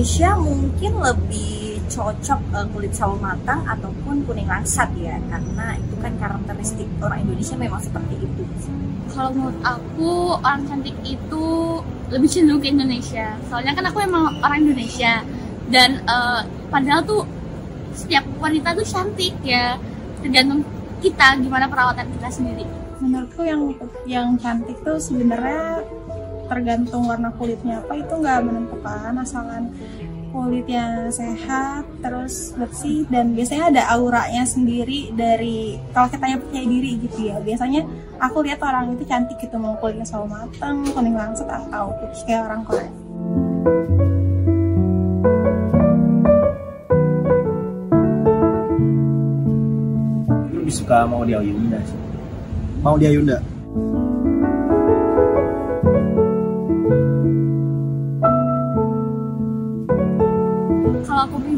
Indonesia mungkin lebih cocok uh, kulit sawo matang ataupun kuning langsat ya karena itu kan karakteristik orang Indonesia memang seperti itu. Kalau menurut aku orang cantik itu lebih cenderung ke Indonesia. Soalnya kan aku emang orang Indonesia dan uh, padahal tuh setiap wanita tuh cantik ya tergantung kita gimana perawatan kita sendiri. Menurutku yang yang cantik tuh sebenarnya tergantung warna kulitnya apa itu nggak menentukan asalkan kulitnya sehat terus bersih dan biasanya ada auranya sendiri dari kalau kita yang percaya diri gitu ya. Biasanya aku lihat orang itu cantik gitu mau kulitnya sawo mateng kuning langsat atau putih kayak orang Korea lebih suka mau dia Yunda sih? Mau dia Yunda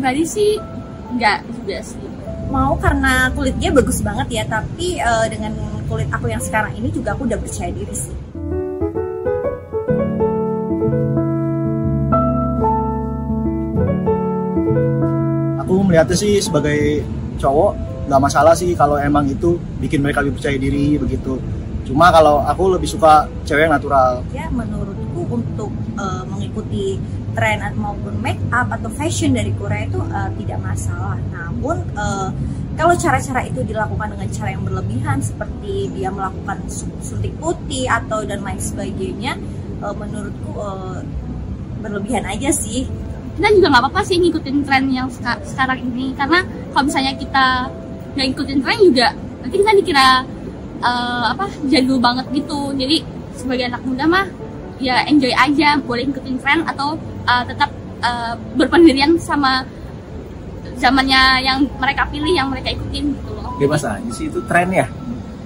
pribadi sih nggak juga sih. Mau karena kulit dia bagus banget ya tapi uh, dengan kulit aku yang sekarang ini juga aku udah percaya diri sih. Aku melihatnya sih sebagai cowok nggak masalah sih kalau emang itu bikin mereka lebih percaya diri begitu. Cuma kalau aku lebih suka cewek yang natural. Ya menurutku untuk uh, mengikuti tren maupun make up atau fashion dari Korea itu uh, tidak masalah. Namun uh, kalau cara-cara itu dilakukan dengan cara yang berlebihan seperti dia melakukan suntik putih atau dan lain sebagainya, uh, menurutku uh, berlebihan aja sih. Kita juga nggak apa-apa sih ngikutin tren yang sekarang ini karena kalau misalnya kita nggak ngikutin tren juga nanti kita dikira uh, apa jadul banget gitu. Jadi sebagai anak muda mah ya enjoy aja boleh ikutin tren atau uh, tetap uh, berpendirian sama zamannya yang mereka pilih yang mereka ikutin gitu loh. Bebas aja sih itu tren ya.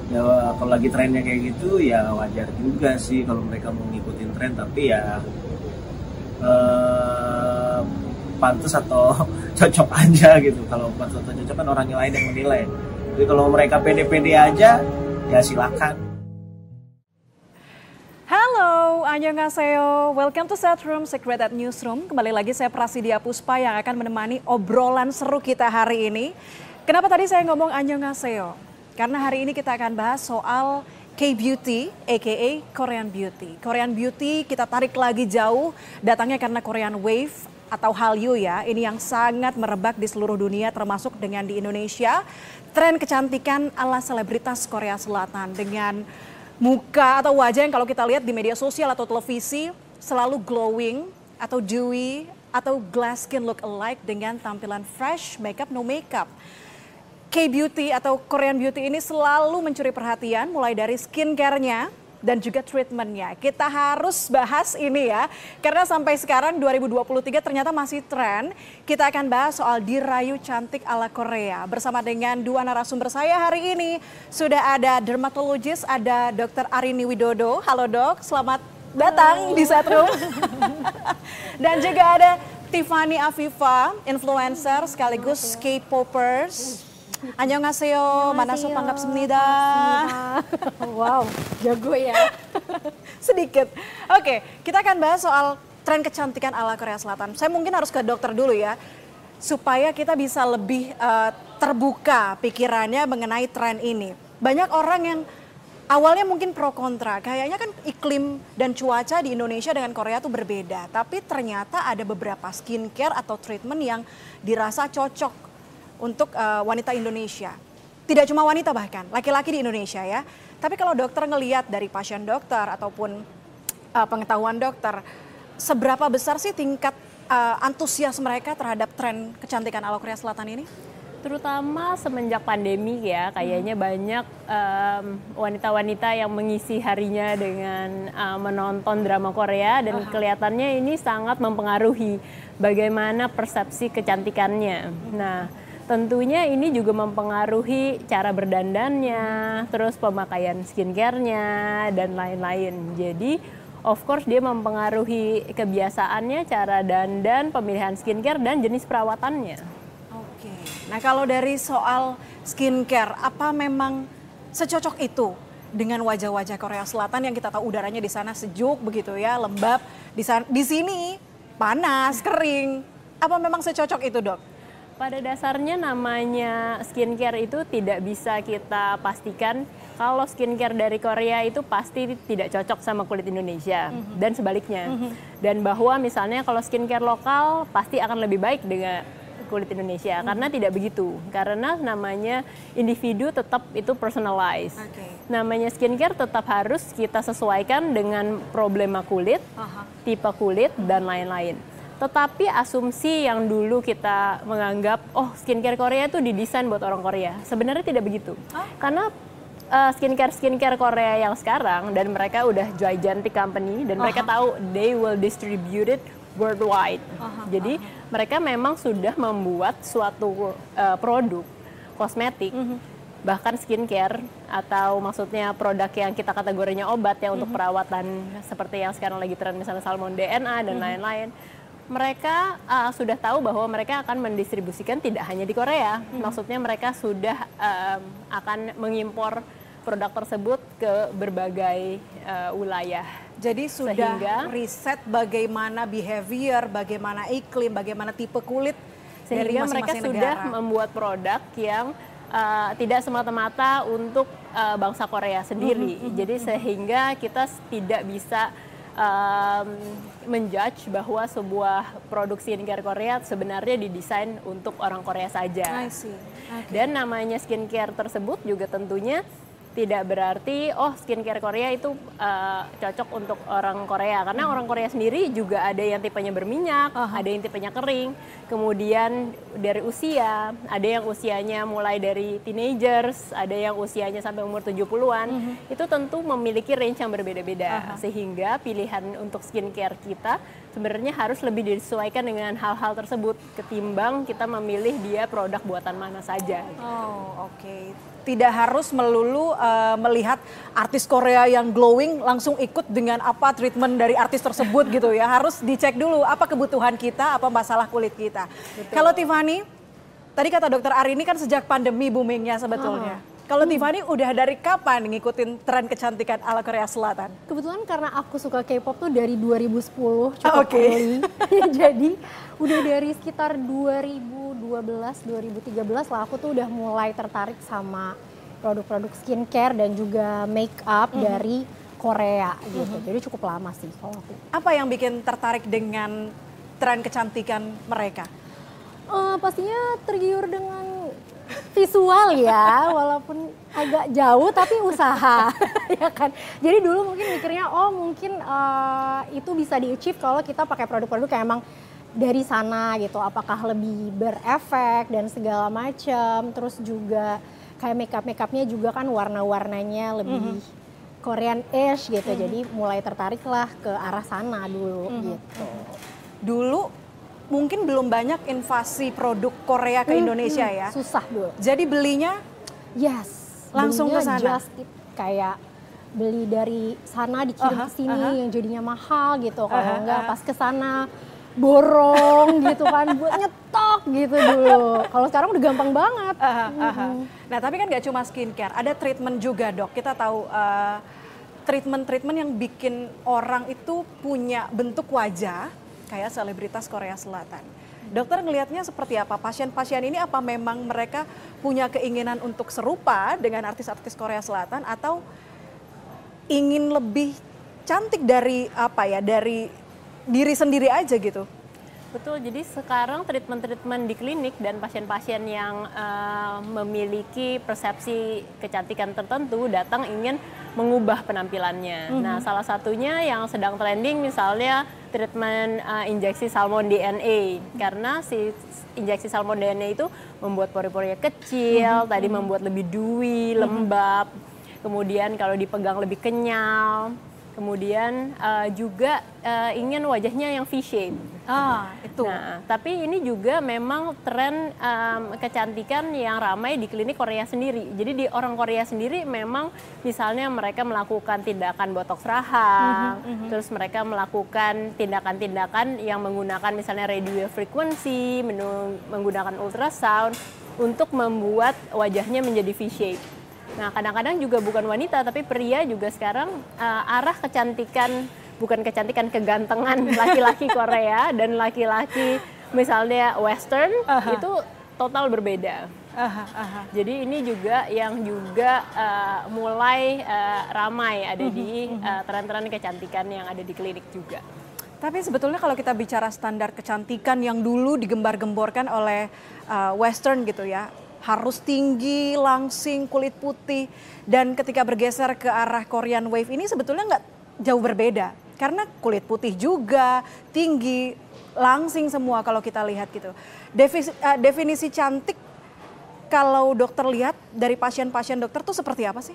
Ya kalau lagi trennya kayak gitu ya wajar juga sih kalau mereka mau ngikutin tren tapi ya uh, pantas atau cocok aja gitu. Kalau pantas atau cocok kan orang lain yang menilai. Jadi kalau mereka pede-pede aja ya silakan Annyeonghaseyo, welcome to Set Room Secret at Newsroom. Kembali lagi saya Prasidia Puspa yang akan menemani obrolan seru kita hari ini. Kenapa tadi saya ngomong Annyeonghaseyo? Karena hari ini kita akan bahas soal K-beauty, aka Korean beauty. Korean beauty kita tarik lagi jauh, datangnya karena Korean wave atau Hallyu ya. Ini yang sangat merebak di seluruh dunia termasuk dengan di Indonesia. Tren kecantikan ala selebritas Korea Selatan dengan muka atau wajah yang kalau kita lihat di media sosial atau televisi selalu glowing atau dewy atau glass skin look alike dengan tampilan fresh, makeup no makeup. K-beauty atau Korean beauty ini selalu mencuri perhatian mulai dari skincare-nya, dan juga treatmentnya. Kita harus bahas ini ya, karena sampai sekarang 2023 ternyata masih tren. Kita akan bahas soal dirayu cantik ala Korea bersama dengan dua narasumber saya hari ini. Sudah ada dermatologis, ada Dr. Arini Widodo. Halo dok, selamat datang Halo. di Setrum. dan juga ada Tiffany Afifa, influencer sekaligus K-popers. Annyeonghaseyo, mana so panggap semnida. wow, jago ya. Sedikit. Oke, kita akan bahas soal tren kecantikan ala Korea Selatan. Saya mungkin harus ke dokter dulu ya, supaya kita bisa lebih uh, terbuka pikirannya mengenai tren ini. Banyak orang yang awalnya mungkin pro kontra. Kayaknya kan iklim dan cuaca di Indonesia dengan Korea tuh berbeda. Tapi ternyata ada beberapa skincare atau treatment yang dirasa cocok untuk uh, wanita Indonesia. Tidak cuma wanita bahkan, laki-laki di Indonesia ya. Tapi kalau dokter ngeliat dari pasien dokter ataupun uh, pengetahuan dokter, seberapa besar sih tingkat uh, antusias mereka terhadap tren kecantikan ala Korea Selatan ini? Terutama semenjak pandemi ya, kayaknya hmm. banyak wanita-wanita um, yang mengisi harinya dengan uh, menonton drama Korea dan -huh. kelihatannya ini sangat mempengaruhi bagaimana persepsi kecantikannya. Nah tentunya ini juga mempengaruhi cara berdandannya, terus pemakaian skincare-nya dan lain-lain. Jadi of course dia mempengaruhi kebiasaannya, cara dandan, pemilihan skincare dan jenis perawatannya. Oke. Nah, kalau dari soal skincare, apa memang secocok itu dengan wajah-wajah Korea Selatan yang kita tahu udaranya di sana sejuk begitu ya, lembab. Di di sini panas, kering. Apa memang secocok itu dok? Pada dasarnya namanya skincare itu tidak bisa kita pastikan kalau skincare dari Korea itu pasti tidak cocok sama kulit Indonesia Mhm. dan sebaliknya. Dan bahwa misalnya kalau skincare lokal pasti akan lebih baik dengan kulit Indonesia Mhm. karena tidak begitu. Karena namanya individu tetap itu personalized. Oke. Namanya skincare tetap harus kita sesuaikan dengan problema kulit, Aha. tipe kulit dan lain-lain. Tetapi asumsi yang dulu kita menganggap oh skincare Korea itu didesain buat orang Korea, sebenarnya tidak begitu. Karena uh, skincare skincare Korea yang sekarang dan mereka udah gigantic company dan mereka tahu they will distribute it worldwide. Jadi mereka memang sudah membuat suatu uh, produk kosmetik bahkan skincare atau maksudnya produk yang kita kategorinya obat ya untuk perawatan seperti yang sekarang lagi tren misalnya salmon DNA dan lain-lain mereka uh, sudah tahu bahwa mereka akan mendistribusikan tidak hanya di Korea maksudnya mereka sudah um, akan mengimpor produk tersebut ke berbagai uh, wilayah Jadi sudah Sehingga- riset bagaimana behavior, bagaimana iklim, bagaimana tipe kulit dari sehingga mereka masing-masing sudah negara. membuat produk yang uh, tidak semata-mata untuk uh, bangsa Korea sendiri. Mm-hmm, Jadi sehingga kita tidak bisa um, menjudge bahwa sebuah produk skincare Korea sebenarnya didesain untuk orang Korea saja. I see. Oke. Dan namanya skincare tersebut juga tentunya tidak berarti oh skincare Korea itu uh, cocok untuk orang Korea. Karena orang Korea sendiri juga ada yang tipenya berminyak, ada yang tipenya kering. Kemudian dari usia, ada yang usianya mulai dari teenagers, ada yang usianya sampai umur 70-an. Itu tentu memiliki range yang berbeda-beda. Sehingga pilihan untuk skincare kita sebenarnya harus lebih disesuaikan dengan hal-hal tersebut ketimbang kita memilih dia produk buatan mana saja. Oh, oke. Tidak harus melulu uh, melihat artis Korea yang glowing langsung ikut dengan apa treatment dari artis tersebut gitu ya. Harus dicek dulu apa kebutuhan kita, apa masalah kulit kita. Kalau Tiffany, tadi kata dokter Ari ini kan sejak pandemi boomingnya sebetulnya. Kalau Tiffany udah dari kapan ngikutin tren kecantikan ala Korea Selatan? Kebetulan karena aku suka K-pop tuh dari 2010 cukup Ah, Oke. early. Jadi udah dari sekitar 2012 2013 lah aku tuh udah mulai tertarik sama produk-produk skincare dan juga make up Mhm. dari Korea gitu. Jadi cukup lama sih kalau aku. Apa yang bikin tertarik dengan tren kecantikan mereka? Eh, pastinya tergiur dengan visual ya, walaupun agak jauh tapi usaha, ya kan. Jadi dulu mungkin mikirnya, oh mungkin eh, itu bisa di-achieve kalau kita pakai produk-produk yang emang dari sana gitu. Apakah lebih berefek dan segala macam. Terus juga kayak makeup makeupnya juga kan warna-warnanya lebih Korean-ish gitu. Jadi mulai tertarik lah ke arah sana dulu gitu. Dulu mungkin belum banyak invasi produk Korea ke Indonesia ya. Susah dulu. Jadi belinya Yes. Langsung ke sana? Just tip, kayak beli dari sana dikirim Aha, ke sini aha. yang jadinya mahal gitu. Kalau Aha, enggak aha. pas ke sana borong gitu kan buat nyetok gitu dulu. Kalau sekarang udah gampang banget. Aha, aha. Nah tapi kan gak cuma skincare, ada treatment juga dok. Kita tahu eh, treatment-treatment yang bikin orang itu punya bentuk wajah kayak selebritas Korea Selatan. Dokter ngelihatnya seperti apa? Pasien-pasien ini apa memang mereka punya keinginan untuk serupa dengan artis-artis Korea Selatan atau ingin lebih cantik dari apa ya? Dari diri sendiri aja gitu. Betul, jadi sekarang treatment-treatment di klinik dan pasien-pasien yang eh, memiliki persepsi kecantikan tertentu datang ingin mengubah penampilannya. Nah, salah satunya yang sedang trending misalnya treatment eh, injeksi salmon DNA karena si injeksi salmon DNA itu membuat pori-porinya kecil, tadi membuat lebih dewy, lembab. Kemudian kalau dipegang lebih kenyal. Kemudian eh, juga eh, ingin wajahnya yang V-shape. Ah, itu. Nah, tapi ini juga memang tren em, kecantikan yang ramai di klinik Korea sendiri. Jadi di orang Korea sendiri memang misalnya mereka melakukan tindakan botox rahang, terus mereka melakukan tindakan-tindakan yang menggunakan misalnya radio frequency, menu- menggunakan ultrasound untuk membuat wajahnya menjadi V-shape. Nah, kadang-kadang juga bukan wanita tapi pria juga sekarang eh, arah kecantikan bukan kecantikan kegantengan laki-laki Korea dan laki-laki misalnya Western Aha. itu total berbeda. Aha, aha. Jadi ini juga yang juga uh, mulai uh, ramai ada di uh, tren-tren kecantikan yang ada di klinik juga. Tapi sebetulnya kalau kita bicara standar kecantikan yang dulu digembar-gemborkan oleh uh, Western gitu ya, harus tinggi, langsing, kulit putih, dan ketika bergeser ke arah Korean Wave ini sebetulnya nggak jauh berbeda, karena kulit putih juga tinggi, langsing semua kalau kita lihat gitu. Definisi, uh, definisi cantik kalau dokter lihat dari pasien-pasien dokter tuh seperti apa sih?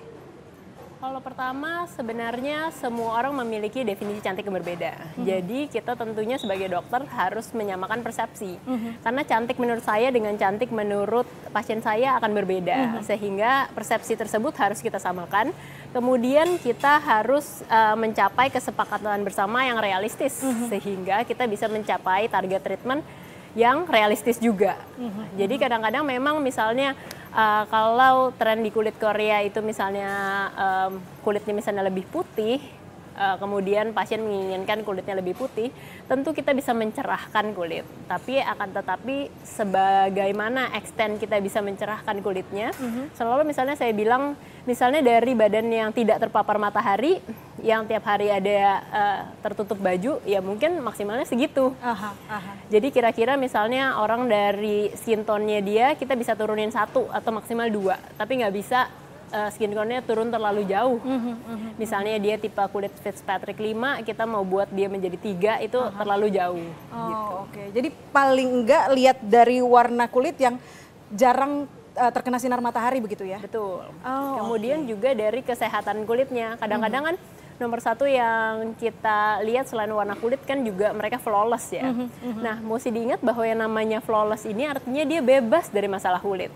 Kalau pertama sebenarnya semua orang memiliki definisi cantik yang berbeda. Jadi kita tentunya sebagai dokter harus menyamakan persepsi. Karena cantik menurut saya dengan cantik menurut pasien saya akan berbeda. Sehingga persepsi tersebut harus kita samakan. Kemudian kita harus uh, mencapai kesepakatan bersama yang realistis sehingga kita bisa mencapai target treatment yang realistis juga. Jadi kadang-kadang memang misalnya uh, kalau tren di kulit Korea itu misalnya um, kulitnya misalnya lebih putih, uh, kemudian pasien menginginkan kulitnya lebih putih, tentu kita bisa mencerahkan kulit. Tapi akan tetapi sebagaimana extend kita bisa mencerahkan kulitnya, selalu misalnya saya bilang misalnya dari badan yang tidak terpapar matahari, yang tiap hari ada uh, tertutup baju, ya mungkin maksimalnya segitu. Aha, aha. Jadi kira-kira misalnya orang dari skin tone-nya dia kita bisa turunin satu atau maksimal dua, tapi nggak bisa uh, skin tone-nya turun terlalu jauh. Misalnya dia tipe kulit Fitzpatrick 5, kita mau buat dia menjadi tiga itu terlalu jauh. Oh, oke. Jadi paling enggak lihat dari warna kulit yang jarang uh, terkena sinar matahari begitu ya? Betul. Oh, Kemudian juga dari kesehatan kulitnya. Kadang-kadang kan nomor satu yang kita lihat selain warna kulit kan juga mereka flawless ya. Nah, mesti diingat bahwa yang namanya flawless ini artinya dia bebas dari masalah kulit.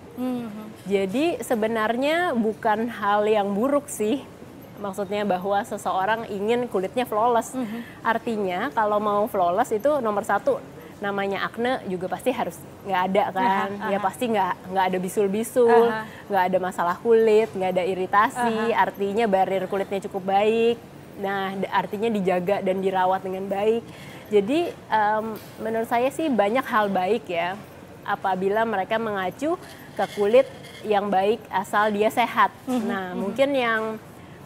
Jadi sebenarnya bukan hal yang buruk sih. Maksudnya bahwa seseorang ingin kulitnya flawless. Artinya kalau mau flawless itu nomor satu namanya akne juga pasti harus nggak ada kan ya pasti nggak nggak ada bisul-bisul Aha. nggak ada masalah kulit nggak ada iritasi artinya barrier kulitnya cukup baik nah artinya dijaga dan dirawat dengan baik. Jadi em, menurut saya sih banyak hal baik ya apabila mereka mengacu ke kulit yang baik asal dia sehat. Nah mungkin yang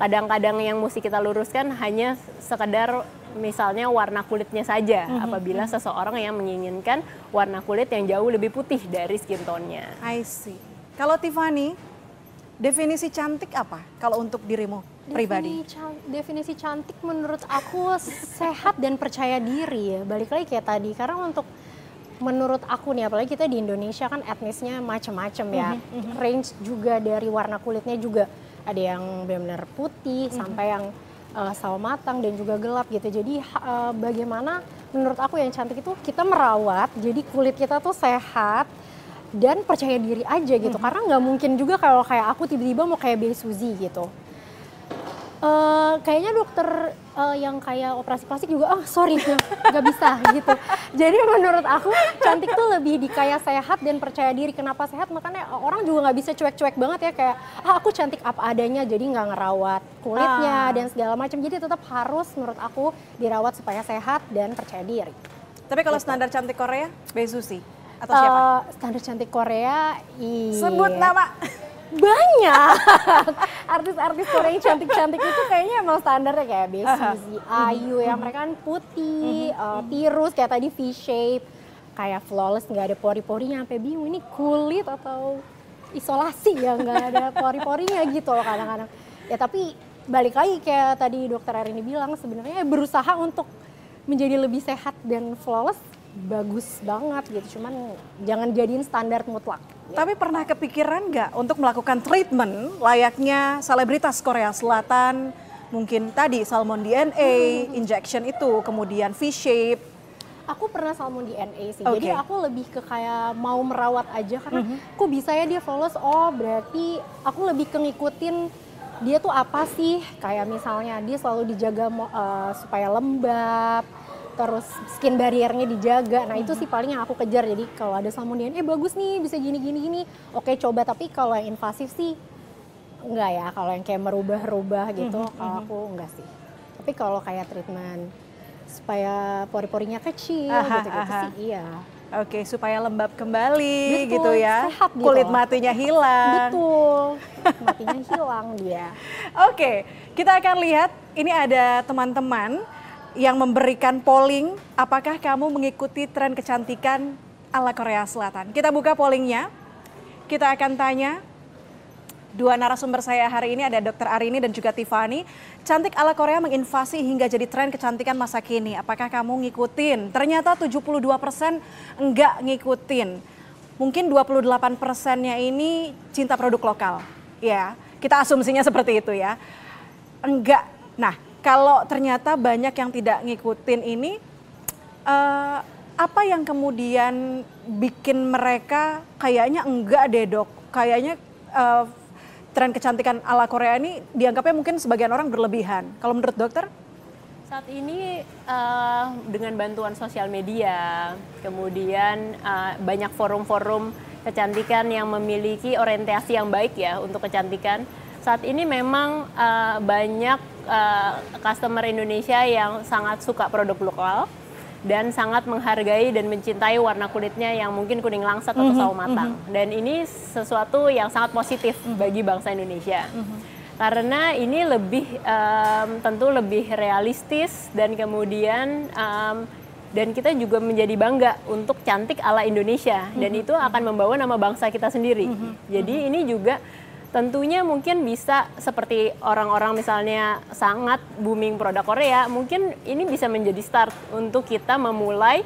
kadang-kadang yang mesti kita luruskan hanya sekedar misalnya warna kulitnya saja apabila seseorang yang menginginkan warna kulit yang jauh lebih putih dari skin tone-nya. I see. Kalau Tiffany, definisi cantik apa kalau untuk dirimu pribadi? Definisi, can- definisi cantik menurut aku sehat dan percaya diri ya. Balik lagi kayak tadi karena untuk menurut aku nih apalagi kita di Indonesia kan etnisnya macam-macam ya. Range juga dari warna kulitnya juga ada yang benar-benar putih sampai yang uh, sawo matang dan juga gelap gitu. Jadi uh, bagaimana menurut aku yang cantik itu kita merawat jadi kulit kita tuh sehat dan percaya diri aja gitu karena nggak mungkin juga kalau kayak aku tiba-tiba mau kayak Bae Suzy gitu Eh, kayaknya dokter eh, yang kayak operasi plastik juga ah sorry nggak bisa gitu jadi menurut aku cantik tuh lebih di kayak sehat dan percaya diri kenapa sehat makanya orang juga nggak bisa cuek-cuek banget ya kayak ah aku cantik apa adanya jadi nggak ngerawat kulitnya Ah. dan segala macam jadi tetap harus menurut aku dirawat supaya sehat dan percaya diri Tapi kalau standar cantik Korea, Bae Suzy atau siapa? Eh, standar cantik Korea iya. Sebut nama. Banyak. Artis-artis Korea yang cantik-cantik itu kayaknya emang standarnya kayak Suzy, Ayu yang mereka kan putih, eh, tirus kayak tadi V shape, kayak flawless nggak ada pori-porinya. Sampai bingung ini kulit atau isolasi ya? Nggak ada pori-porinya gitu loh kadang-kadang. Ya tapi balik lagi kayak tadi dokter Erini bilang sebenarnya berusaha untuk menjadi lebih sehat dan flawless bagus banget gitu cuman jangan jadiin standar mutlak. Tapi pernah kepikiran nggak untuk melakukan treatment layaknya selebritas Korea Selatan? Mungkin tadi salmon DNA, injection itu, kemudian V-shape. Aku pernah salmon DNA sih. Oke. Jadi aku lebih ke kayak mau merawat aja karena kok bisa ya dia flawless. Oh, berarti aku lebih ke ngikutin dia tuh apa sih? Kayak misalnya dia selalu dijaga eh, supaya lembab, terus skin barriernya dijaga. Nah, itu sih paling yang aku kejar. Jadi kalau ada salmon DNA, eh bagus nih, bisa gini gini gini. Oke, coba tapi kalau yang invasif sih enggak ya. Kalau yang kayak merubah-rubah gitu, kalau aku enggak sih. Tapi kalau kayak treatment supaya pori-porinya kecil gitu-gitu sih iya. Oke, supaya lembab kembali Betul, gitu ya. sehat gitu. Kulit matinya hilang. Betul. Matinya hilang dia. Oke, kita akan lihat ini ada teman-teman yang memberikan polling apakah kamu mengikuti tren kecantikan ala Korea Selatan. Kita buka pollingnya. Kita akan tanya dua narasumber saya hari ini ada Dr. Arini dan juga Tiffany. Cantik ala Korea menginvasi hingga jadi tren kecantikan masa kini. Apakah kamu ngikutin? Ternyata 72% enggak ngikutin. Mungkin 28 persennya ini cinta produk lokal. Ya, kita asumsinya seperti itu ya. Enggak. Nah, kalau ternyata banyak yang tidak ngikutin ini, eh, apa yang kemudian bikin mereka kayaknya enggak deh dok, kayaknya eh, tren kecantikan ala Korea ini dianggapnya mungkin sebagian orang berlebihan. Kalau menurut dokter? Saat ini eh, dengan bantuan sosial media, kemudian eh, banyak forum-forum kecantikan yang memiliki orientasi yang baik ya untuk kecantikan. Saat ini memang eh, banyak eh, customer Indonesia yang sangat suka produk lokal dan sangat menghargai dan mencintai warna kulitnya yang mungkin kuning langsat atau sawo matang. Dan ini sesuatu yang sangat positif bagi bangsa Indonesia. Karena ini lebih em, tentu lebih realistis dan kemudian em, dan kita juga menjadi bangga untuk cantik ala Indonesia. Dan itu akan membawa nama bangsa kita sendiri. Jadi ini juga tentunya mungkin bisa seperti orang-orang misalnya sangat booming produk Korea, mungkin ini bisa menjadi start untuk kita memulai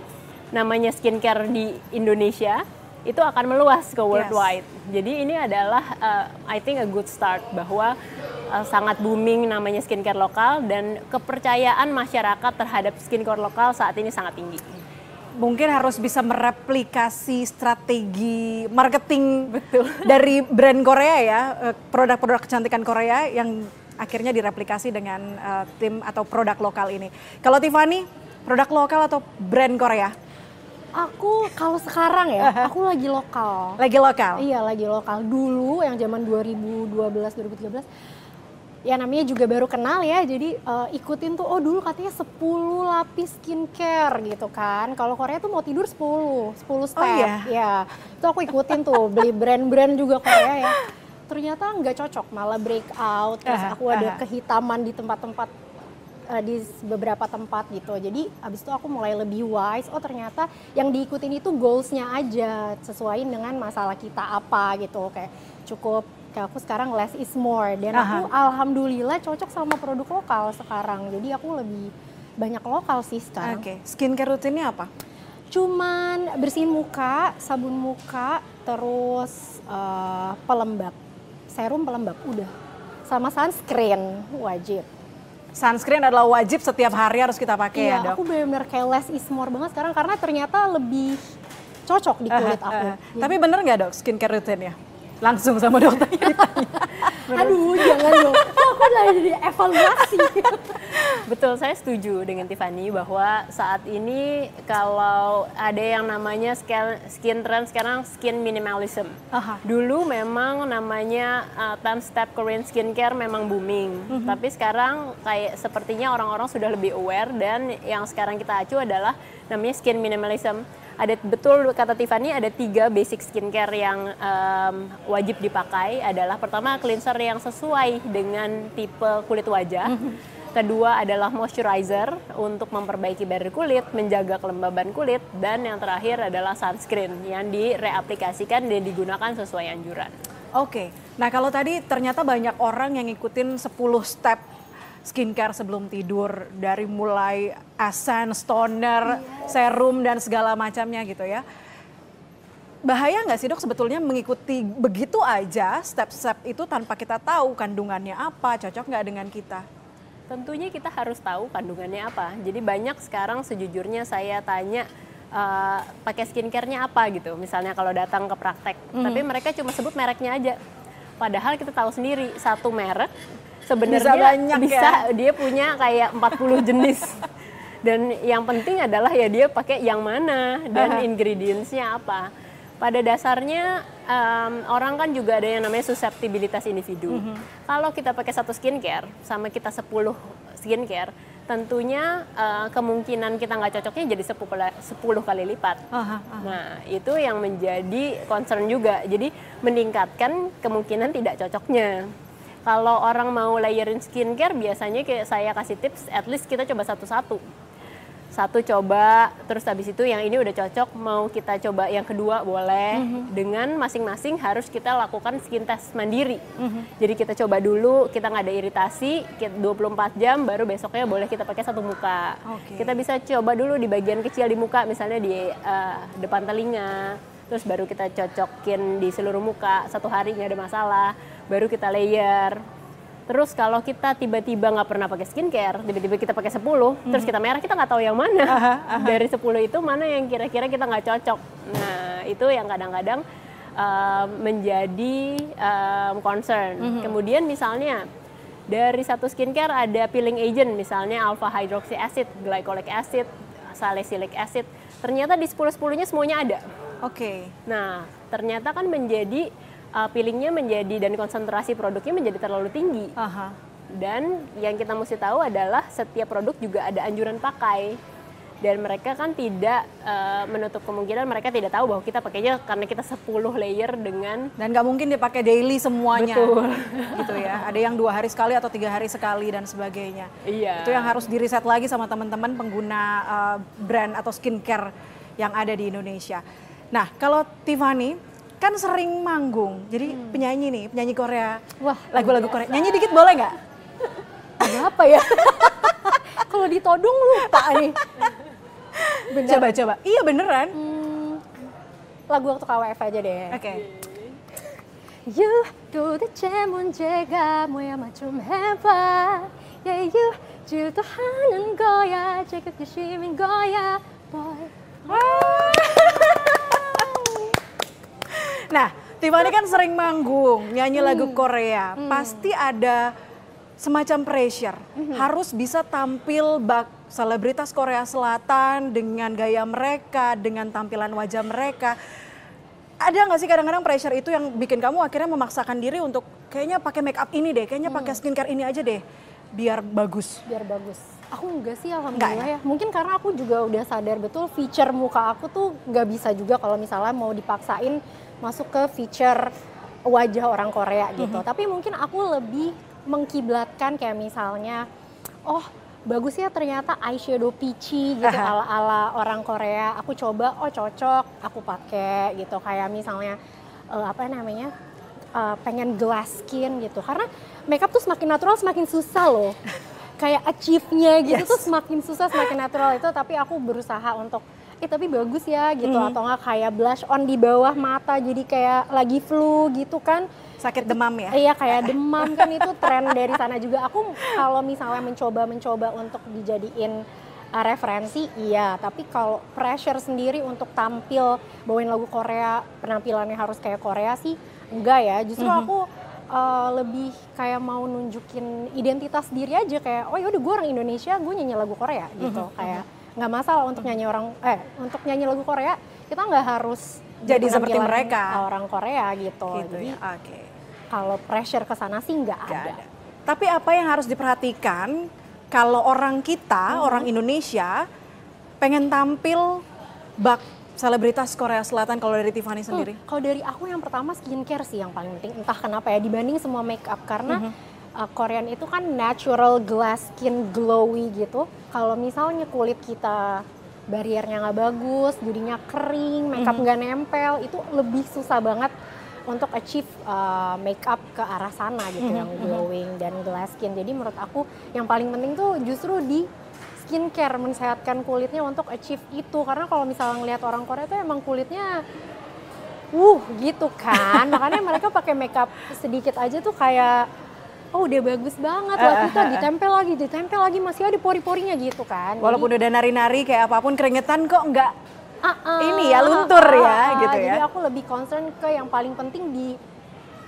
namanya skincare di Indonesia itu akan meluas ke worldwide. Jadi ini adalah uh, I think a good start bahwa uh, sangat booming namanya skincare lokal dan kepercayaan masyarakat terhadap skincare lokal saat ini sangat tinggi. Mungkin harus bisa mereplikasi strategi marketing dari brand Korea ya, eh, produk-produk kecantikan Korea yang akhirnya direplikasi dengan eh, tim atau produk lokal ini. Kalau Tiffany, produk lokal atau brand Korea? Aku kalau sekarang ya, aku lagi lokal. Lagi lokal? Iya lagi lokal. Dulu yang zaman 2012 2013 ya namanya juga baru kenal ya. Jadi eh, ikutin tuh oh dulu katanya 10 lapis skincare gitu kan. Kalau Korea tuh mau tidur 10, 10 step. iya? Ya. Itu aku ikutin tuh beli brand-brand juga Korea ya. Ternyata nggak cocok, malah breakout. Terus Aha, aku ada aha. kehitaman di tempat-tempat eh, di beberapa tempat gitu. Jadi abis itu aku mulai lebih wise. Oh ternyata yang diikutin itu goalsnya aja sesuai dengan masalah kita apa gitu. Kayak cukup kayak aku sekarang less is more dan aku alhamdulillah cocok sama produk lokal sekarang. Jadi aku lebih banyak lokal sih sekarang. Oke, skincare rutinnya apa? Cuman bersihin muka, sabun muka, terus eh, pelembab, serum pelembab udah. Sama sunscreen wajib. Sunscreen adalah wajib setiap hari harus kita pakai ya Iya, dok? aku benar-benar kayak less is more banget sekarang karena ternyata lebih cocok di kulit Aha, aku. aha. Tapi bener nggak dok skincare rutinnya? Langsung sama dokternya. Aduh, jangan dong. Kok aku udah jadi evaluasi. Betul, saya setuju dengan Tiffany bahwa saat ini kalau ada yang namanya skin, skin trend sekarang skin minimalism. Aha. Dulu memang namanya uh, 10 step Korean skincare memang booming. Tapi sekarang kayak sepertinya orang-orang sudah lebih aware dan yang sekarang kita acu adalah namanya skin minimalism. Ada betul kata Tiffany ada tiga basic skincare yang um, wajib dipakai adalah pertama cleanser yang sesuai dengan tipe kulit wajah. Kedua adalah moisturizer untuk memperbaiki barrier kulit, menjaga kelembaban kulit, dan yang terakhir adalah sunscreen yang direaplikasikan dan digunakan sesuai anjuran. Oke, nah kalau tadi ternyata banyak orang yang ngikutin 10 step skincare sebelum tidur dari mulai essence, toner, serum dan segala macamnya gitu ya. Bahaya nggak sih dok sebetulnya mengikuti begitu aja step-step itu tanpa kita tahu kandungannya apa, cocok nggak dengan kita? Tentunya kita harus tahu kandungannya apa. Jadi banyak sekarang sejujurnya saya tanya eh, pakai skincare-nya apa gitu. Misalnya kalau datang ke praktek, tapi mereka cuma sebut mereknya aja. Padahal kita tahu sendiri satu merek sebenarnya Bisa banyak bisa ya. dia punya kayak 40 jenis. Dan yang penting adalah ya dia pakai yang mana dan ingredients-nya apa. Pada dasarnya em, orang kan juga ada yang namanya susceptibilitas individu. Mhm. Kalau kita pakai satu skincare sama kita 10 skincare, tentunya eh, kemungkinan kita nggak cocoknya jadi 10, kali- 10 kali lipat. Aha, aha. Nah, itu yang menjadi concern juga. Jadi meningkatkan kemungkinan tidak cocoknya. Kalau orang mau layerin skincare, biasanya kayak saya kasih tips, at least kita coba satu-satu. Satu coba, terus habis itu yang ini udah cocok, mau kita coba yang kedua boleh. Dengan masing-masing harus kita lakukan skin test mandiri. Jadi kita coba dulu, kita nggak ada iritasi, kita 24 jam, baru besoknya boleh kita pakai satu muka. Oke. Kita bisa coba dulu di bagian kecil di muka, misalnya di eh, depan telinga, terus baru kita cocokin di seluruh muka satu hari nggak ada masalah, baru kita layer. Terus kalau kita tiba-tiba nggak pernah pakai skincare, tiba-tiba kita pakai 10, terus kita merah, kita nggak tahu yang mana. Dari 10 itu mana yang kira-kira kita nggak cocok. Nah, itu yang kadang-kadang eh, menjadi eh, concern. Kemudian misalnya dari satu skincare ada peeling agent misalnya alpha hydroxy acid, glycolic acid, salicylic acid. Ternyata di 10-10-nya semuanya ada. Oke. Nah, ternyata kan menjadi uh, peelingnya menjadi dan konsentrasi produknya menjadi terlalu tinggi. Aha. Dan yang kita mesti tahu adalah setiap produk juga ada anjuran pakai. Dan mereka kan tidak uh, menutup kemungkinan mereka tidak tahu bahwa kita pakainya karena kita 10 layer dengan Dan nggak mungkin dipakai daily semuanya. Betul. Gitu ya. Ada yang dua hari sekali atau tiga hari sekali dan sebagainya. Iya. Itu yang harus diriset lagi sama teman-teman pengguna uh, brand atau skincare yang ada di Indonesia. Nah, kalau Tiffany kan sering manggung, jadi penyanyi nih, penyanyi Korea. Wah, lagu-lagu Korea. Nyanyi dikit boleh nggak? Ada apa ya? Kalau ditodong lupa nih. Bener. Coba coba. Iya beneran. Hmm, lagu waktu KWF aja deh. Oke. You 도대체 문제가 뭐야만 좀 해봐 Yeah you 주도하는 거야 제격주심인 거야 boy Nah, Tiffany kan sering manggung, nyanyi Hmm. lagu Korea. Pasti ada semacam pressure. Hmm. Harus bisa tampil bak selebritas Korea Selatan dengan gaya mereka, dengan tampilan wajah mereka. Ada nggak sih kadang-kadang pressure itu yang bikin kamu akhirnya memaksakan diri untuk kayaknya pakai make up ini deh, kayaknya Hmm. pakai skincare ini aja deh, biar bagus. biar bagus aku enggak sih alhamdulillah ya mungkin karena aku juga udah sadar betul feature muka aku tuh nggak bisa juga kalau misalnya mau dipaksain masuk ke feature wajah orang Korea gitu. Tapi mungkin aku lebih mengkiblatkan kayak misalnya oh bagus ya ternyata eyeshadow peachy gitu ala-ala orang Korea. Aku coba oh cocok aku pakai gitu. Kayak misalnya eh, apa namanya eh, pengen glass skin gitu. Karena makeup tuh semakin natural semakin susah loh. Kayak achieve-nya gitu Yes. tuh semakin susah semakin natural itu. Tapi aku berusaha untuk eh tapi bagus ya gitu Mhm. atau enggak kayak blush on di bawah mata jadi kayak lagi flu gitu kan Sakit demam ya? Iya kayak demam kan itu tren dari sana juga. Aku kalau misalnya mencoba-mencoba untuk dijadiin uh, referensi, iya. Tapi kalau pressure sendiri untuk tampil bawain lagu Korea, penampilannya harus kayak Korea sih, enggak ya. Justru aku uh, lebih kayak mau nunjukin identitas diri aja kayak, oh yaudah gue orang Indonesia, gue nyanyi lagu Korea gitu. Kayak nggak masalah untuk nyanyi orang, eh untuk nyanyi lagu Korea kita nggak harus Jadi seperti mereka. orang Korea gitu. Gitu Jadi ya. Oke. kalau pressure ke sana sih nggak ada. ada. Tapi apa yang harus diperhatikan kalau orang kita, Hmm. orang Indonesia pengen tampil bak selebritas Korea Selatan kalau dari Tiffany Hmm, sendiri? Kalau dari aku yang pertama skincare sih yang paling penting. Entah kenapa ya dibanding semua makeup karena uh, Korean itu kan natural glass skin glowy gitu. Kalau misalnya kulit kita bariernya nggak bagus, jadinya kering, makeup nggak nempel, itu lebih susah banget untuk achieve uh, makeup ke arah sana gitu yang glowing dan glass skin. Jadi menurut aku yang paling penting tuh justru di skincare mensehatkan kulitnya untuk achieve itu karena kalau misalnya ngelihat orang Korea tuh emang kulitnya wuh gitu kan makanya mereka pakai makeup sedikit aja tuh kayak oh udah bagus banget. Lah kita ditempel lagi ditempel lagi. Masih ada pori-porinya gitu kan. Walaupun Jadi- udah nari-nari kayak apa pun keringetan kok nggak Ah, ah, Ini ya, luntur ya, ah, gitu Jadi ya. aku lebih concern ke yang paling penting di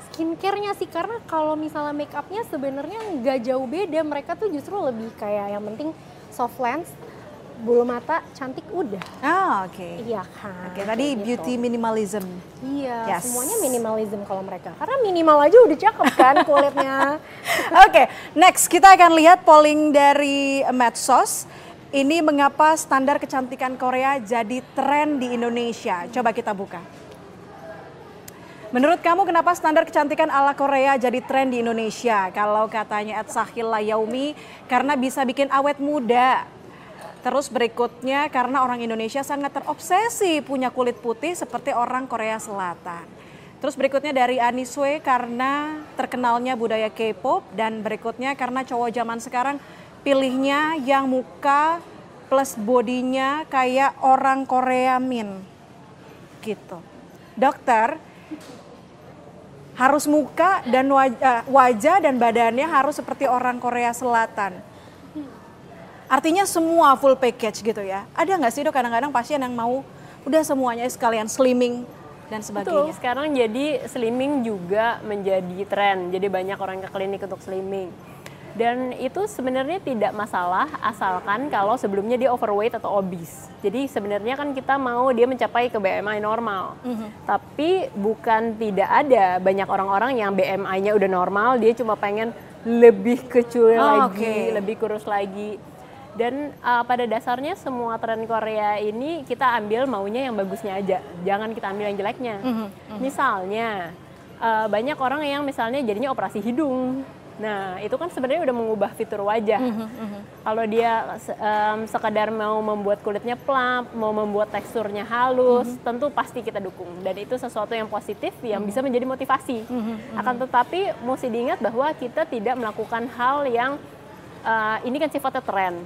skincare-nya sih. Karena kalau misalnya make up-nya sebenarnya nggak jauh beda. Mereka tuh justru lebih kayak yang penting soft lens, bulu mata cantik udah. Ah, oke. Iya kan. Oke, tadi Kayak gitu. beauty minimalism. Iya, Yes. semuanya minimalism kalau mereka. Karena minimal aja udah cakep kan kulitnya. Oke, next kita akan lihat polling dari medsos. Ini mengapa standar kecantikan Korea jadi tren di Indonesia? Coba kita buka. Menurut kamu kenapa standar kecantikan ala Korea jadi tren di Indonesia? Kalau katanya Ed Sahil Layaumi, karena bisa bikin awet muda. Terus berikutnya karena orang Indonesia sangat terobsesi punya kulit putih seperti orang Korea Selatan. Terus berikutnya dari Aniswe karena terkenalnya budaya K-pop dan berikutnya karena cowok zaman sekarang pilihnya yang muka plus bodinya kayak orang Korea Min. Gitu. Dokter, harus muka dan wajah, wajah dan badannya harus seperti orang Korea Selatan. Artinya semua full package gitu ya. Ada nggak sih dok kadang-kadang pasien yang mau udah semuanya sekalian slimming dan Betul, sebagainya. sekarang jadi slimming juga menjadi tren. Jadi banyak orang ke klinik untuk slimming. Dan itu sebenarnya tidak masalah asalkan kalau sebelumnya dia overweight atau obese. Jadi sebenarnya kan kita mau dia mencapai ke BMI normal. Tapi bukan tidak ada banyak orang-orang yang BMI-nya udah normal, dia cuma pengen lebih kecil Oh, lagi, oke. lebih kurus lagi. Dan uh, pada dasarnya semua tren Korea ini kita ambil maunya yang bagusnya aja, jangan kita ambil yang jeleknya. Misalnya uh, banyak orang yang misalnya jadinya operasi hidung. Nah itu kan sebenarnya udah mengubah fitur wajah. Kalau dia um, sekadar mau membuat kulitnya plump, mau membuat teksturnya halus, tentu pasti kita dukung. Dan itu sesuatu yang positif yang bisa menjadi motivasi. Akan tetapi mesti diingat bahwa kita tidak melakukan hal yang uh, ini kan sifatnya tren.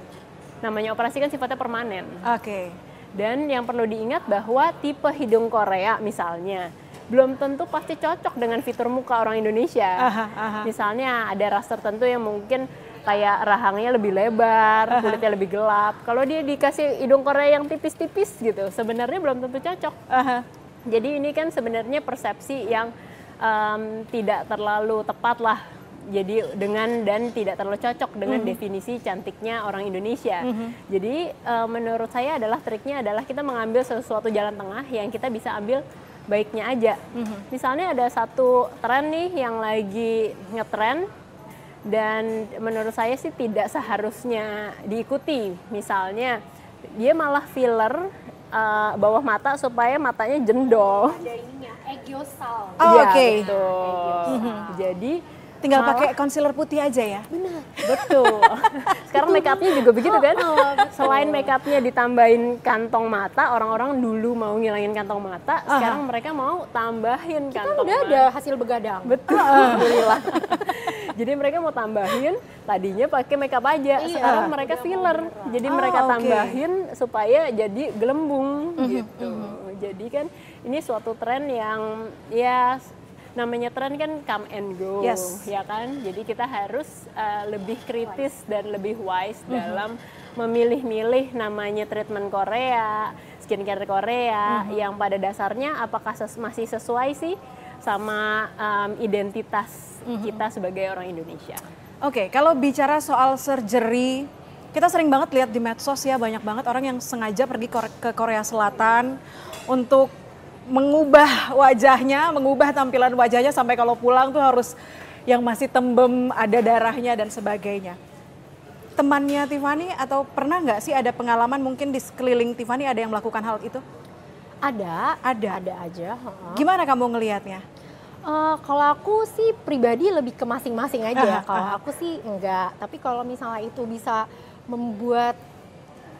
Namanya operasi kan sifatnya permanen. Oke. Dan yang perlu diingat bahwa tipe hidung Korea misalnya belum tentu pasti cocok dengan fitur muka orang Indonesia. Aha, aha. Misalnya ada ras tertentu yang mungkin kayak rahangnya lebih lebar, kulitnya lebih gelap. Kalau dia dikasih hidung Korea yang tipis-tipis gitu, sebenarnya belum tentu cocok. Aha. Jadi ini kan sebenarnya persepsi yang em, tidak terlalu tepat lah. Jadi dengan dan tidak terlalu cocok dengan definisi cantiknya orang Indonesia. Jadi eh, menurut saya adalah triknya adalah kita mengambil sesuatu jalan tengah yang kita bisa ambil baiknya aja. Misalnya ada satu tren nih yang lagi ngetren dan menurut saya sih tidak seharusnya diikuti. Misalnya dia malah filler eh, bawah mata supaya matanya jendol. Egiosal. Oh, Iya, oke. betul. Jadi Tinggal malah- pakai concealer putih aja ya. betul. Sekarang make upnya juga begitu kan? Selain make upnya ditambahin kantong mata, orang-orang dulu mau ngilangin kantong mata, sekarang mereka mau tambahin Kan kantong udah mata. ada hasil begadang. Betul, alhamdulillah. Jadi mereka mau tambahin, tadinya pakai makeup aja, sekarang mereka filler. Jadi Oh, mereka tambahin supaya jadi gelembung gitu. Jadi kan ini suatu tren yang ya namanya tren kan come and go, Yes. ya kan? Jadi kita harus uh, lebih kritis dan lebih wise dalam memilih-milih namanya treatment Korea, skincare Korea yang pada dasarnya apakah ses- masih sesuai sih sama um, identitas kita sebagai orang Indonesia. Oke, kalau bicara soal surgery, kita sering banget lihat di medsos ya banyak banget orang yang sengaja pergi ke Korea Selatan untuk mengubah wajahnya, mengubah tampilan wajahnya sampai kalau pulang tuh harus yang masih tembem, ada darahnya dan sebagainya. Temannya Tiffany atau pernah nggak sih ada pengalaman mungkin di sekeliling Tiffany ada yang melakukan hal itu? Ada, Ada. ada aja. heeh. Gimana kamu ngelihatnya? Eh, kalau aku sih pribadi lebih ke masing-masing aja. Kalau aku sih enggak. Tapi kalau misalnya itu bisa membuat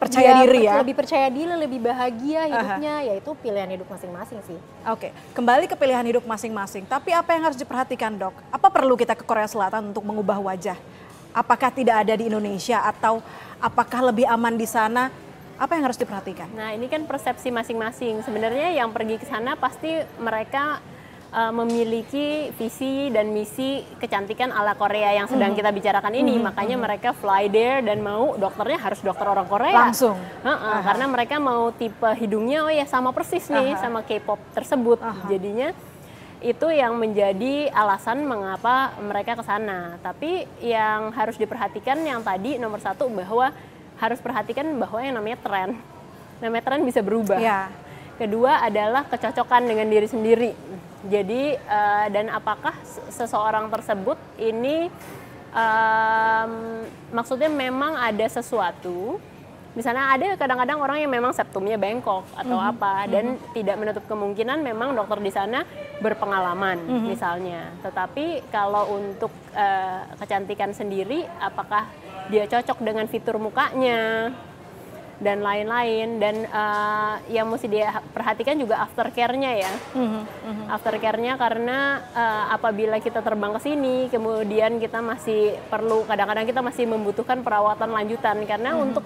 Percaya dia diri ya? Lebih percaya diri, lebih bahagia hidupnya, ya itu pilihan hidup masing-masing sih. Oke, kembali ke pilihan hidup masing-masing. Tapi apa yang harus diperhatikan dok? Apa perlu kita ke Korea Selatan untuk mengubah wajah? Apakah tidak ada di Indonesia atau apakah lebih aman di sana? Apa yang harus diperhatikan? Nah, ini kan persepsi masing-masing. Sebenarnya yang pergi ke sana pasti mereka uh, memiliki visi dan misi kecantikan ala Korea yang sedang kita bicarakan ini. Makanya mereka fly there dan mau dokternya harus dokter orang Korea. Langsung? Heeh, karena mereka mau tipe hidungnya oh ya sama persis nih sama K-pop tersebut. Jadinya itu yang menjadi alasan mengapa mereka ke sana. Tapi yang harus diperhatikan yang tadi nomor satu bahwa harus perhatikan bahwa yang namanya tren, namanya tren bisa berubah. Ya. Kedua adalah kecocokan dengan diri sendiri. Jadi uh, dan apakah seseorang tersebut ini um, maksudnya memang ada sesuatu misalnya ada kadang-kadang orang yang memang septumnya bengkok atau mm -hmm. apa dan mm -hmm. tidak menutup kemungkinan memang dokter di sana berpengalaman mm -hmm. misalnya tetapi kalau untuk uh, kecantikan sendiri apakah dia cocok dengan fitur mukanya dan lain-lain dan uh, yang mesti dia perhatikan juga aftercare-nya ya mm-hmm. aftercare-nya karena uh, apabila kita terbang ke sini kemudian kita masih perlu kadang-kadang kita masih membutuhkan perawatan lanjutan karena mm-hmm. untuk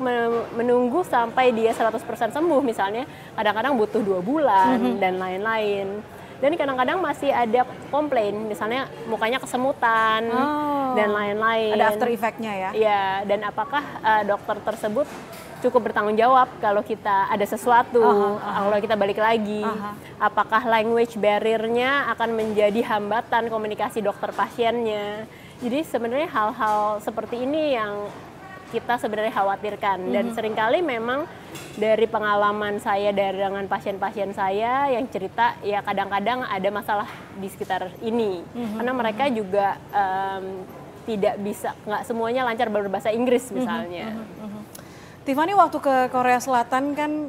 menunggu sampai dia 100% sembuh misalnya kadang-kadang butuh dua bulan mm-hmm. dan lain-lain dan kadang-kadang masih ada komplain misalnya mukanya kesemutan oh. dan lain-lain ada after effect-nya ya Iya dan apakah uh, dokter tersebut cukup bertanggung jawab kalau kita ada sesuatu, uh -huh, uh -huh. kalau kita balik lagi. Uh -huh. Apakah language barrier-nya akan menjadi hambatan komunikasi dokter pasiennya? Jadi sebenarnya hal-hal seperti ini yang kita sebenarnya khawatirkan mm -hmm. dan sering kali memang dari pengalaman saya dari dengan pasien-pasien saya yang cerita ya kadang-kadang ada masalah di sekitar ini mm -hmm. karena mereka mhm. juga um, tidak bisa nggak semuanya lancar berbahasa Inggris mhm, misalnya. Mm -hmm. Tiffany waktu ke Korea Selatan kan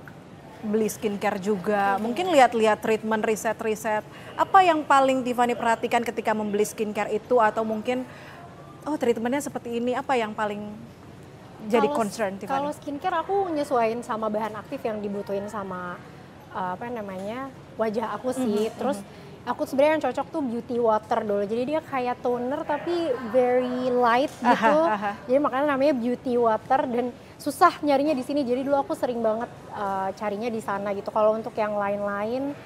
beli skincare juga, mungkin lihat-lihat treatment riset-riset. Apa yang paling Tiffany perhatikan ketika membeli skincare itu atau mungkin oh treatmentnya seperti ini, apa yang paling jadi kalo, concern Tiffany? Kalau skincare aku nyesuaiin sama bahan aktif yang dibutuhin sama uh, apa namanya wajah aku sih. Mm -hmm. Terus aku sebenarnya yang cocok tuh beauty water dulu. Jadi dia kayak toner tapi very light gitu. Aha, aha. Jadi makanya namanya beauty water dan susah nyarinya di sini jadi dulu aku sering banget uh, carinya di sana gitu kalau untuk yang lain-lain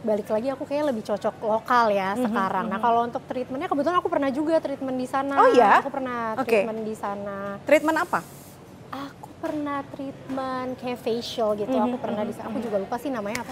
balik lagi aku kayak lebih cocok lokal ya mm-hmm, sekarang. Mm-hmm. Nah kalau untuk treatmentnya kebetulan aku pernah juga treatment di sana. Oh ya? Aku pernah okay. treatment di sana. Treatment apa? Aku pernah treatment kayak facial gitu. Mm-hmm, aku pernah mm-hmm. di sana. Aku juga lupa sih namanya apa.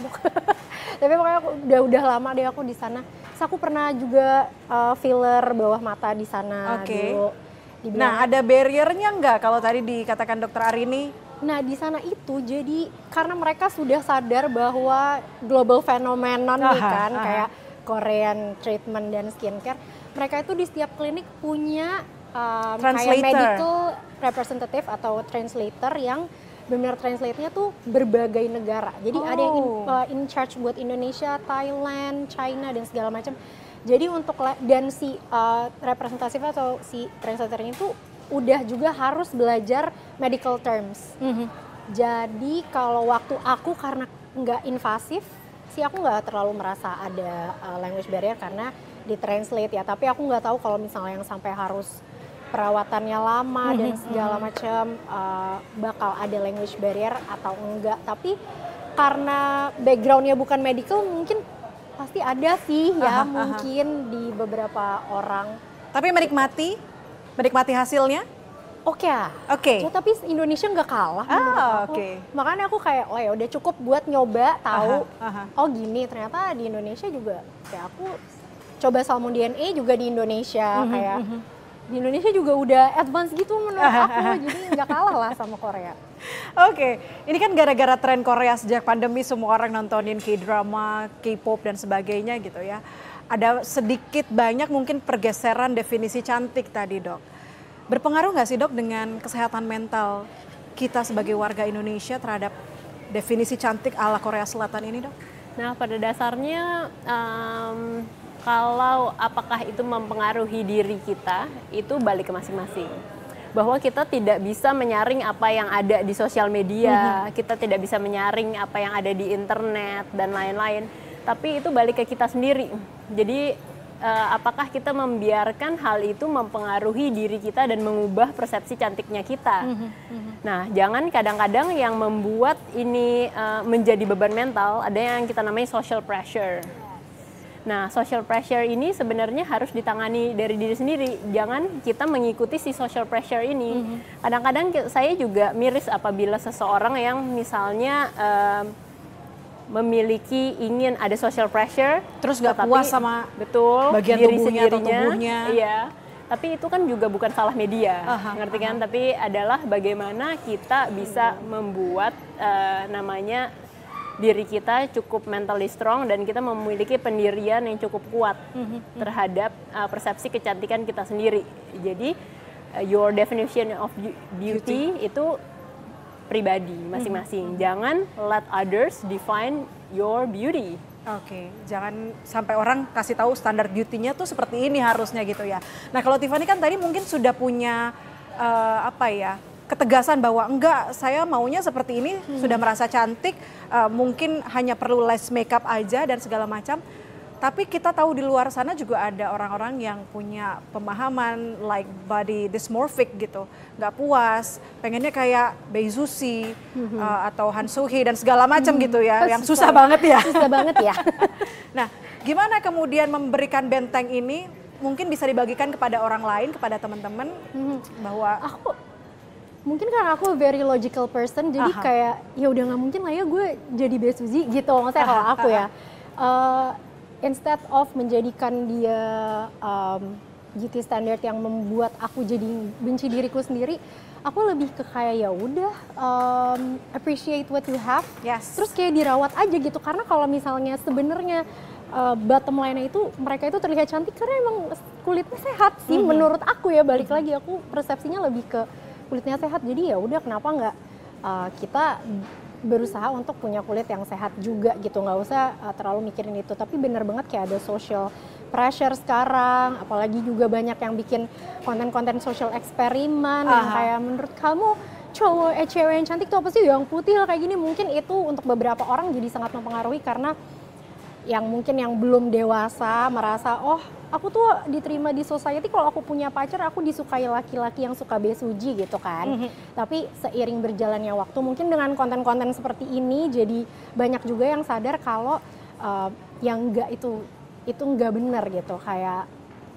Tapi pokoknya aku udah udah lama deh aku di sana. Terus aku pernah juga uh, filler bawah mata di sana okay. dulu Dibilang, nah, ada barriernya nggak kalau tadi dikatakan dokter Arini? Nah, di sana itu jadi karena mereka sudah sadar bahwa global phenomenon aha, nih kan aha. kayak Korean treatment dan skincare, mereka itu di setiap klinik punya um, kayak medical representative atau translator yang benar translate-nya tuh berbagai negara. Jadi oh. ada yang in, uh, in charge buat Indonesia, Thailand, China dan segala macam. Jadi untuk dan si uh, representatif atau si translatornya itu udah juga harus belajar medical terms. Mm -hmm. Jadi kalau waktu aku karena nggak invasif, sih aku nggak terlalu merasa ada uh, language barrier karena ditranslate ya. Tapi aku nggak tahu kalau misalnya yang sampai harus perawatannya lama mm -hmm. dan segala macam uh, bakal ada language barrier atau enggak. Tapi karena backgroundnya bukan medical, mungkin pasti ada sih ya aha, mungkin aha. di beberapa orang. Tapi menikmati, menikmati hasilnya? Oke okay. Oke. Okay. Ya, tapi Indonesia nggak kalah. Ah, oke. Okay. Makanya aku kayak, oh ya udah cukup buat nyoba tahu. Aha, aha. Oh gini, ternyata di Indonesia juga kayak aku coba salmon DNA juga di Indonesia mm -hmm, kayak. Mm -hmm di Indonesia juga udah advance gitu menurut aku jadi nggak kalah lah sama Korea. Oke, okay. ini kan gara-gara tren Korea sejak pandemi semua orang nontonin K-drama, K-pop dan sebagainya gitu ya. Ada sedikit banyak mungkin pergeseran definisi cantik tadi dok. Berpengaruh nggak sih dok dengan kesehatan mental kita sebagai warga Indonesia terhadap definisi cantik ala Korea Selatan ini dok? Nah pada dasarnya um, kalau apakah itu mempengaruhi diri kita itu balik ke masing-masing bahwa kita tidak bisa menyaring apa yang ada di sosial media, mm-hmm. kita tidak bisa menyaring apa yang ada di internet dan lain-lain. Tapi itu balik ke kita sendiri. Jadi uh, apakah kita membiarkan hal itu mempengaruhi diri kita dan mengubah persepsi cantiknya kita? Mm-hmm. Nah, jangan kadang-kadang yang membuat ini uh, menjadi beban mental ada yang kita namanya social pressure. Nah, social pressure ini sebenarnya harus ditangani dari diri sendiri. Jangan kita mengikuti si social pressure ini. Mm-hmm. Kadang-kadang saya juga miris apabila seseorang yang misalnya uh, memiliki ingin ada social pressure, terus gak puas sama betul bagian diri tubuhnya sendirinya, atau tubuhnya. Iya. Tapi itu kan juga bukan salah media, Aha, ngerti kan? Tapi adalah bagaimana kita bisa membuat eh, namanya diri kita cukup mentally strong dan kita memiliki pendirian yang cukup kuat terhadap uh, persepsi kecantikan kita sendiri. Jadi uh, your definition of beau- beauty, itu pribadi masing-masing. Jangan let others define your beauty. Oke, jangan sampai orang kasih tahu standar beauty-nya tuh seperti ini harusnya gitu ya. Nah kalau Tiffany kan tadi mungkin sudah punya eh, apa ya ketegasan bahwa enggak saya maunya seperti ini sudah merasa cantik eh, mungkin hanya perlu less makeup aja dan segala macam. Tapi kita tahu di luar sana juga ada orang-orang yang punya pemahaman like body dysmorphic gitu, nggak puas, pengennya kayak Bae Suzy eh, atau Han Soo-hee dan segala macam gitu ya, yang susah banget ya. Susah banget ya. Nah, gimana kemudian memberikan benteng ini mungkin bisa dibagikan kepada orang lain, kepada teman-teman bahwa aku mungkin karena aku very logical person jadi Aha. kayak ya udah nggak mungkin lah ya gue jadi Besuzi gitu maksudnya kalau aku ya. Eh, instead of menjadikan dia um, beauty standard yang membuat aku jadi benci diriku sendiri aku lebih ke kayak ya udah um, appreciate what you have. Yes. terus kayak dirawat aja gitu karena kalau misalnya sebenarnya uh, bottom line itu mereka itu terlihat cantik karena emang kulitnya sehat sih menurut aku ya. Balik lagi aku persepsinya lebih ke kulitnya sehat. Jadi ya udah kenapa nggak uh, kita berusaha untuk punya kulit yang sehat juga gitu. Nggak usah uh, terlalu mikirin itu. Tapi bener banget kayak ada social pressure sekarang. Apalagi juga banyak yang bikin konten-konten social eksperimen yang Aha. kayak menurut kamu cowok eh cewek yang cantik tuh apa sih? Yang putih lah kayak gini. Mungkin itu untuk beberapa orang jadi sangat mempengaruhi karena yang mungkin yang belum dewasa merasa oh aku tuh diterima di society kalau aku punya pacar aku disukai laki-laki yang suka besuji gitu kan. Tapi seiring berjalannya waktu mungkin dengan konten-konten seperti ini jadi banyak juga yang sadar kalau uh, yang enggak itu itu enggak benar gitu. Kayak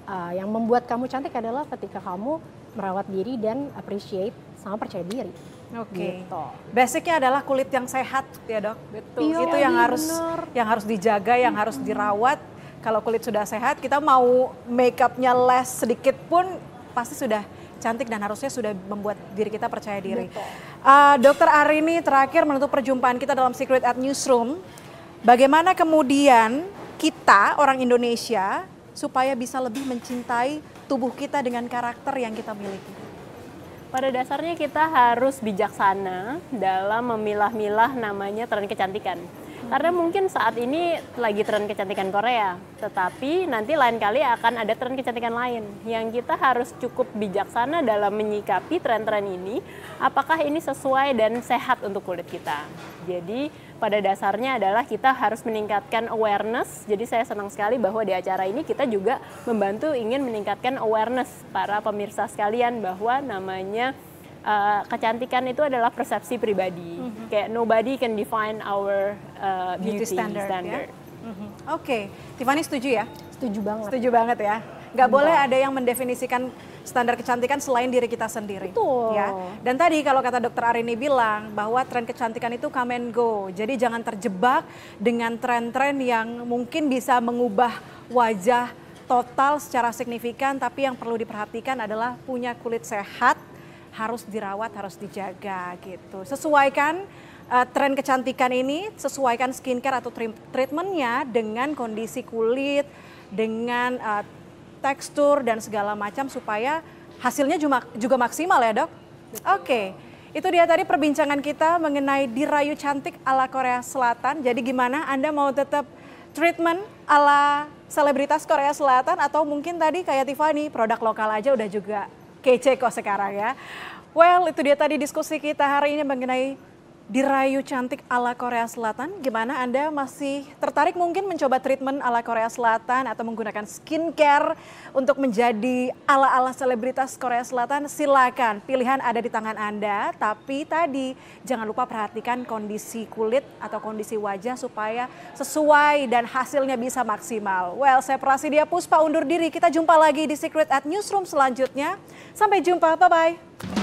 uh, yang membuat kamu cantik adalah ketika kamu merawat diri dan appreciate sama percaya diri Oke. gitu. Basicnya adalah kulit yang sehat ya dok. Betul. Iya, itu yang iya, harus bener. yang harus dijaga, yang harus dirawat. Kalau kulit sudah sehat, kita mau makeupnya less sedikit pun pasti sudah cantik dan harusnya sudah membuat diri kita percaya diri. Uh, Dokter Arini terakhir menutup perjumpaan kita dalam Secret at Newsroom. Bagaimana kemudian kita orang Indonesia supaya bisa lebih mencintai tubuh kita dengan karakter yang kita miliki? Pada dasarnya kita harus bijaksana dalam memilah-milah namanya tren kecantikan. Karena mungkin saat ini lagi tren kecantikan Korea, tetapi nanti lain kali akan ada tren kecantikan lain. Yang kita harus cukup bijaksana dalam menyikapi tren-tren ini, apakah ini sesuai dan sehat untuk kulit kita. Jadi pada dasarnya adalah kita harus meningkatkan awareness. Jadi saya senang sekali bahwa di acara ini kita juga membantu ingin meningkatkan awareness para pemirsa sekalian bahwa namanya uh, kecantikan itu adalah persepsi pribadi. Kayak nobody can define our uh, Beauty beauty, standard, standard. ya? Mhm. Oke, Tiffany setuju ya? setuju banget Setuju banget ya. Nggak boleh ada yang mendefinisikan standar kecantikan selain diri kita sendiri. Betul. Ya. Dan tadi kalau kata dokter Arini bilang bahwa tren kecantikan itu come and go. Jadi jangan terjebak dengan tren-tren yang mungkin bisa mengubah wajah total secara signifikan. Tapi yang perlu diperhatikan adalah punya kulit sehat, harus dirawat, harus dijaga gitu. Sesuaikan uh, tren kecantikan ini, sesuaikan skincare atau treatmentnya dengan kondisi kulit, dengan uh, tekstur dan segala macam supaya hasilnya juga, juga maksimal ya dok? Oke, itu dia tadi perbincangan kita mengenai dirayu cantik ala Korea Selatan. Jadi gimana Anda mau tetap treatment ala selebritas Korea Selatan atau mungkin tadi kayak Tiffany produk lokal aja udah juga kece kok sekarang ya. Well itu dia tadi diskusi kita hari ini mengenai dirayu cantik ala Korea Selatan. Gimana Anda masih tertarik mungkin mencoba treatment ala Korea Selatan atau menggunakan skincare untuk menjadi ala-ala selebritas Korea Selatan? Silakan, pilihan ada di tangan Anda. Tapi tadi jangan lupa perhatikan kondisi kulit atau kondisi wajah supaya sesuai dan hasilnya bisa maksimal. Well, saya Prasidya Puspa undur diri. Kita jumpa lagi di Secret at Newsroom selanjutnya. Sampai jumpa, bye-bye.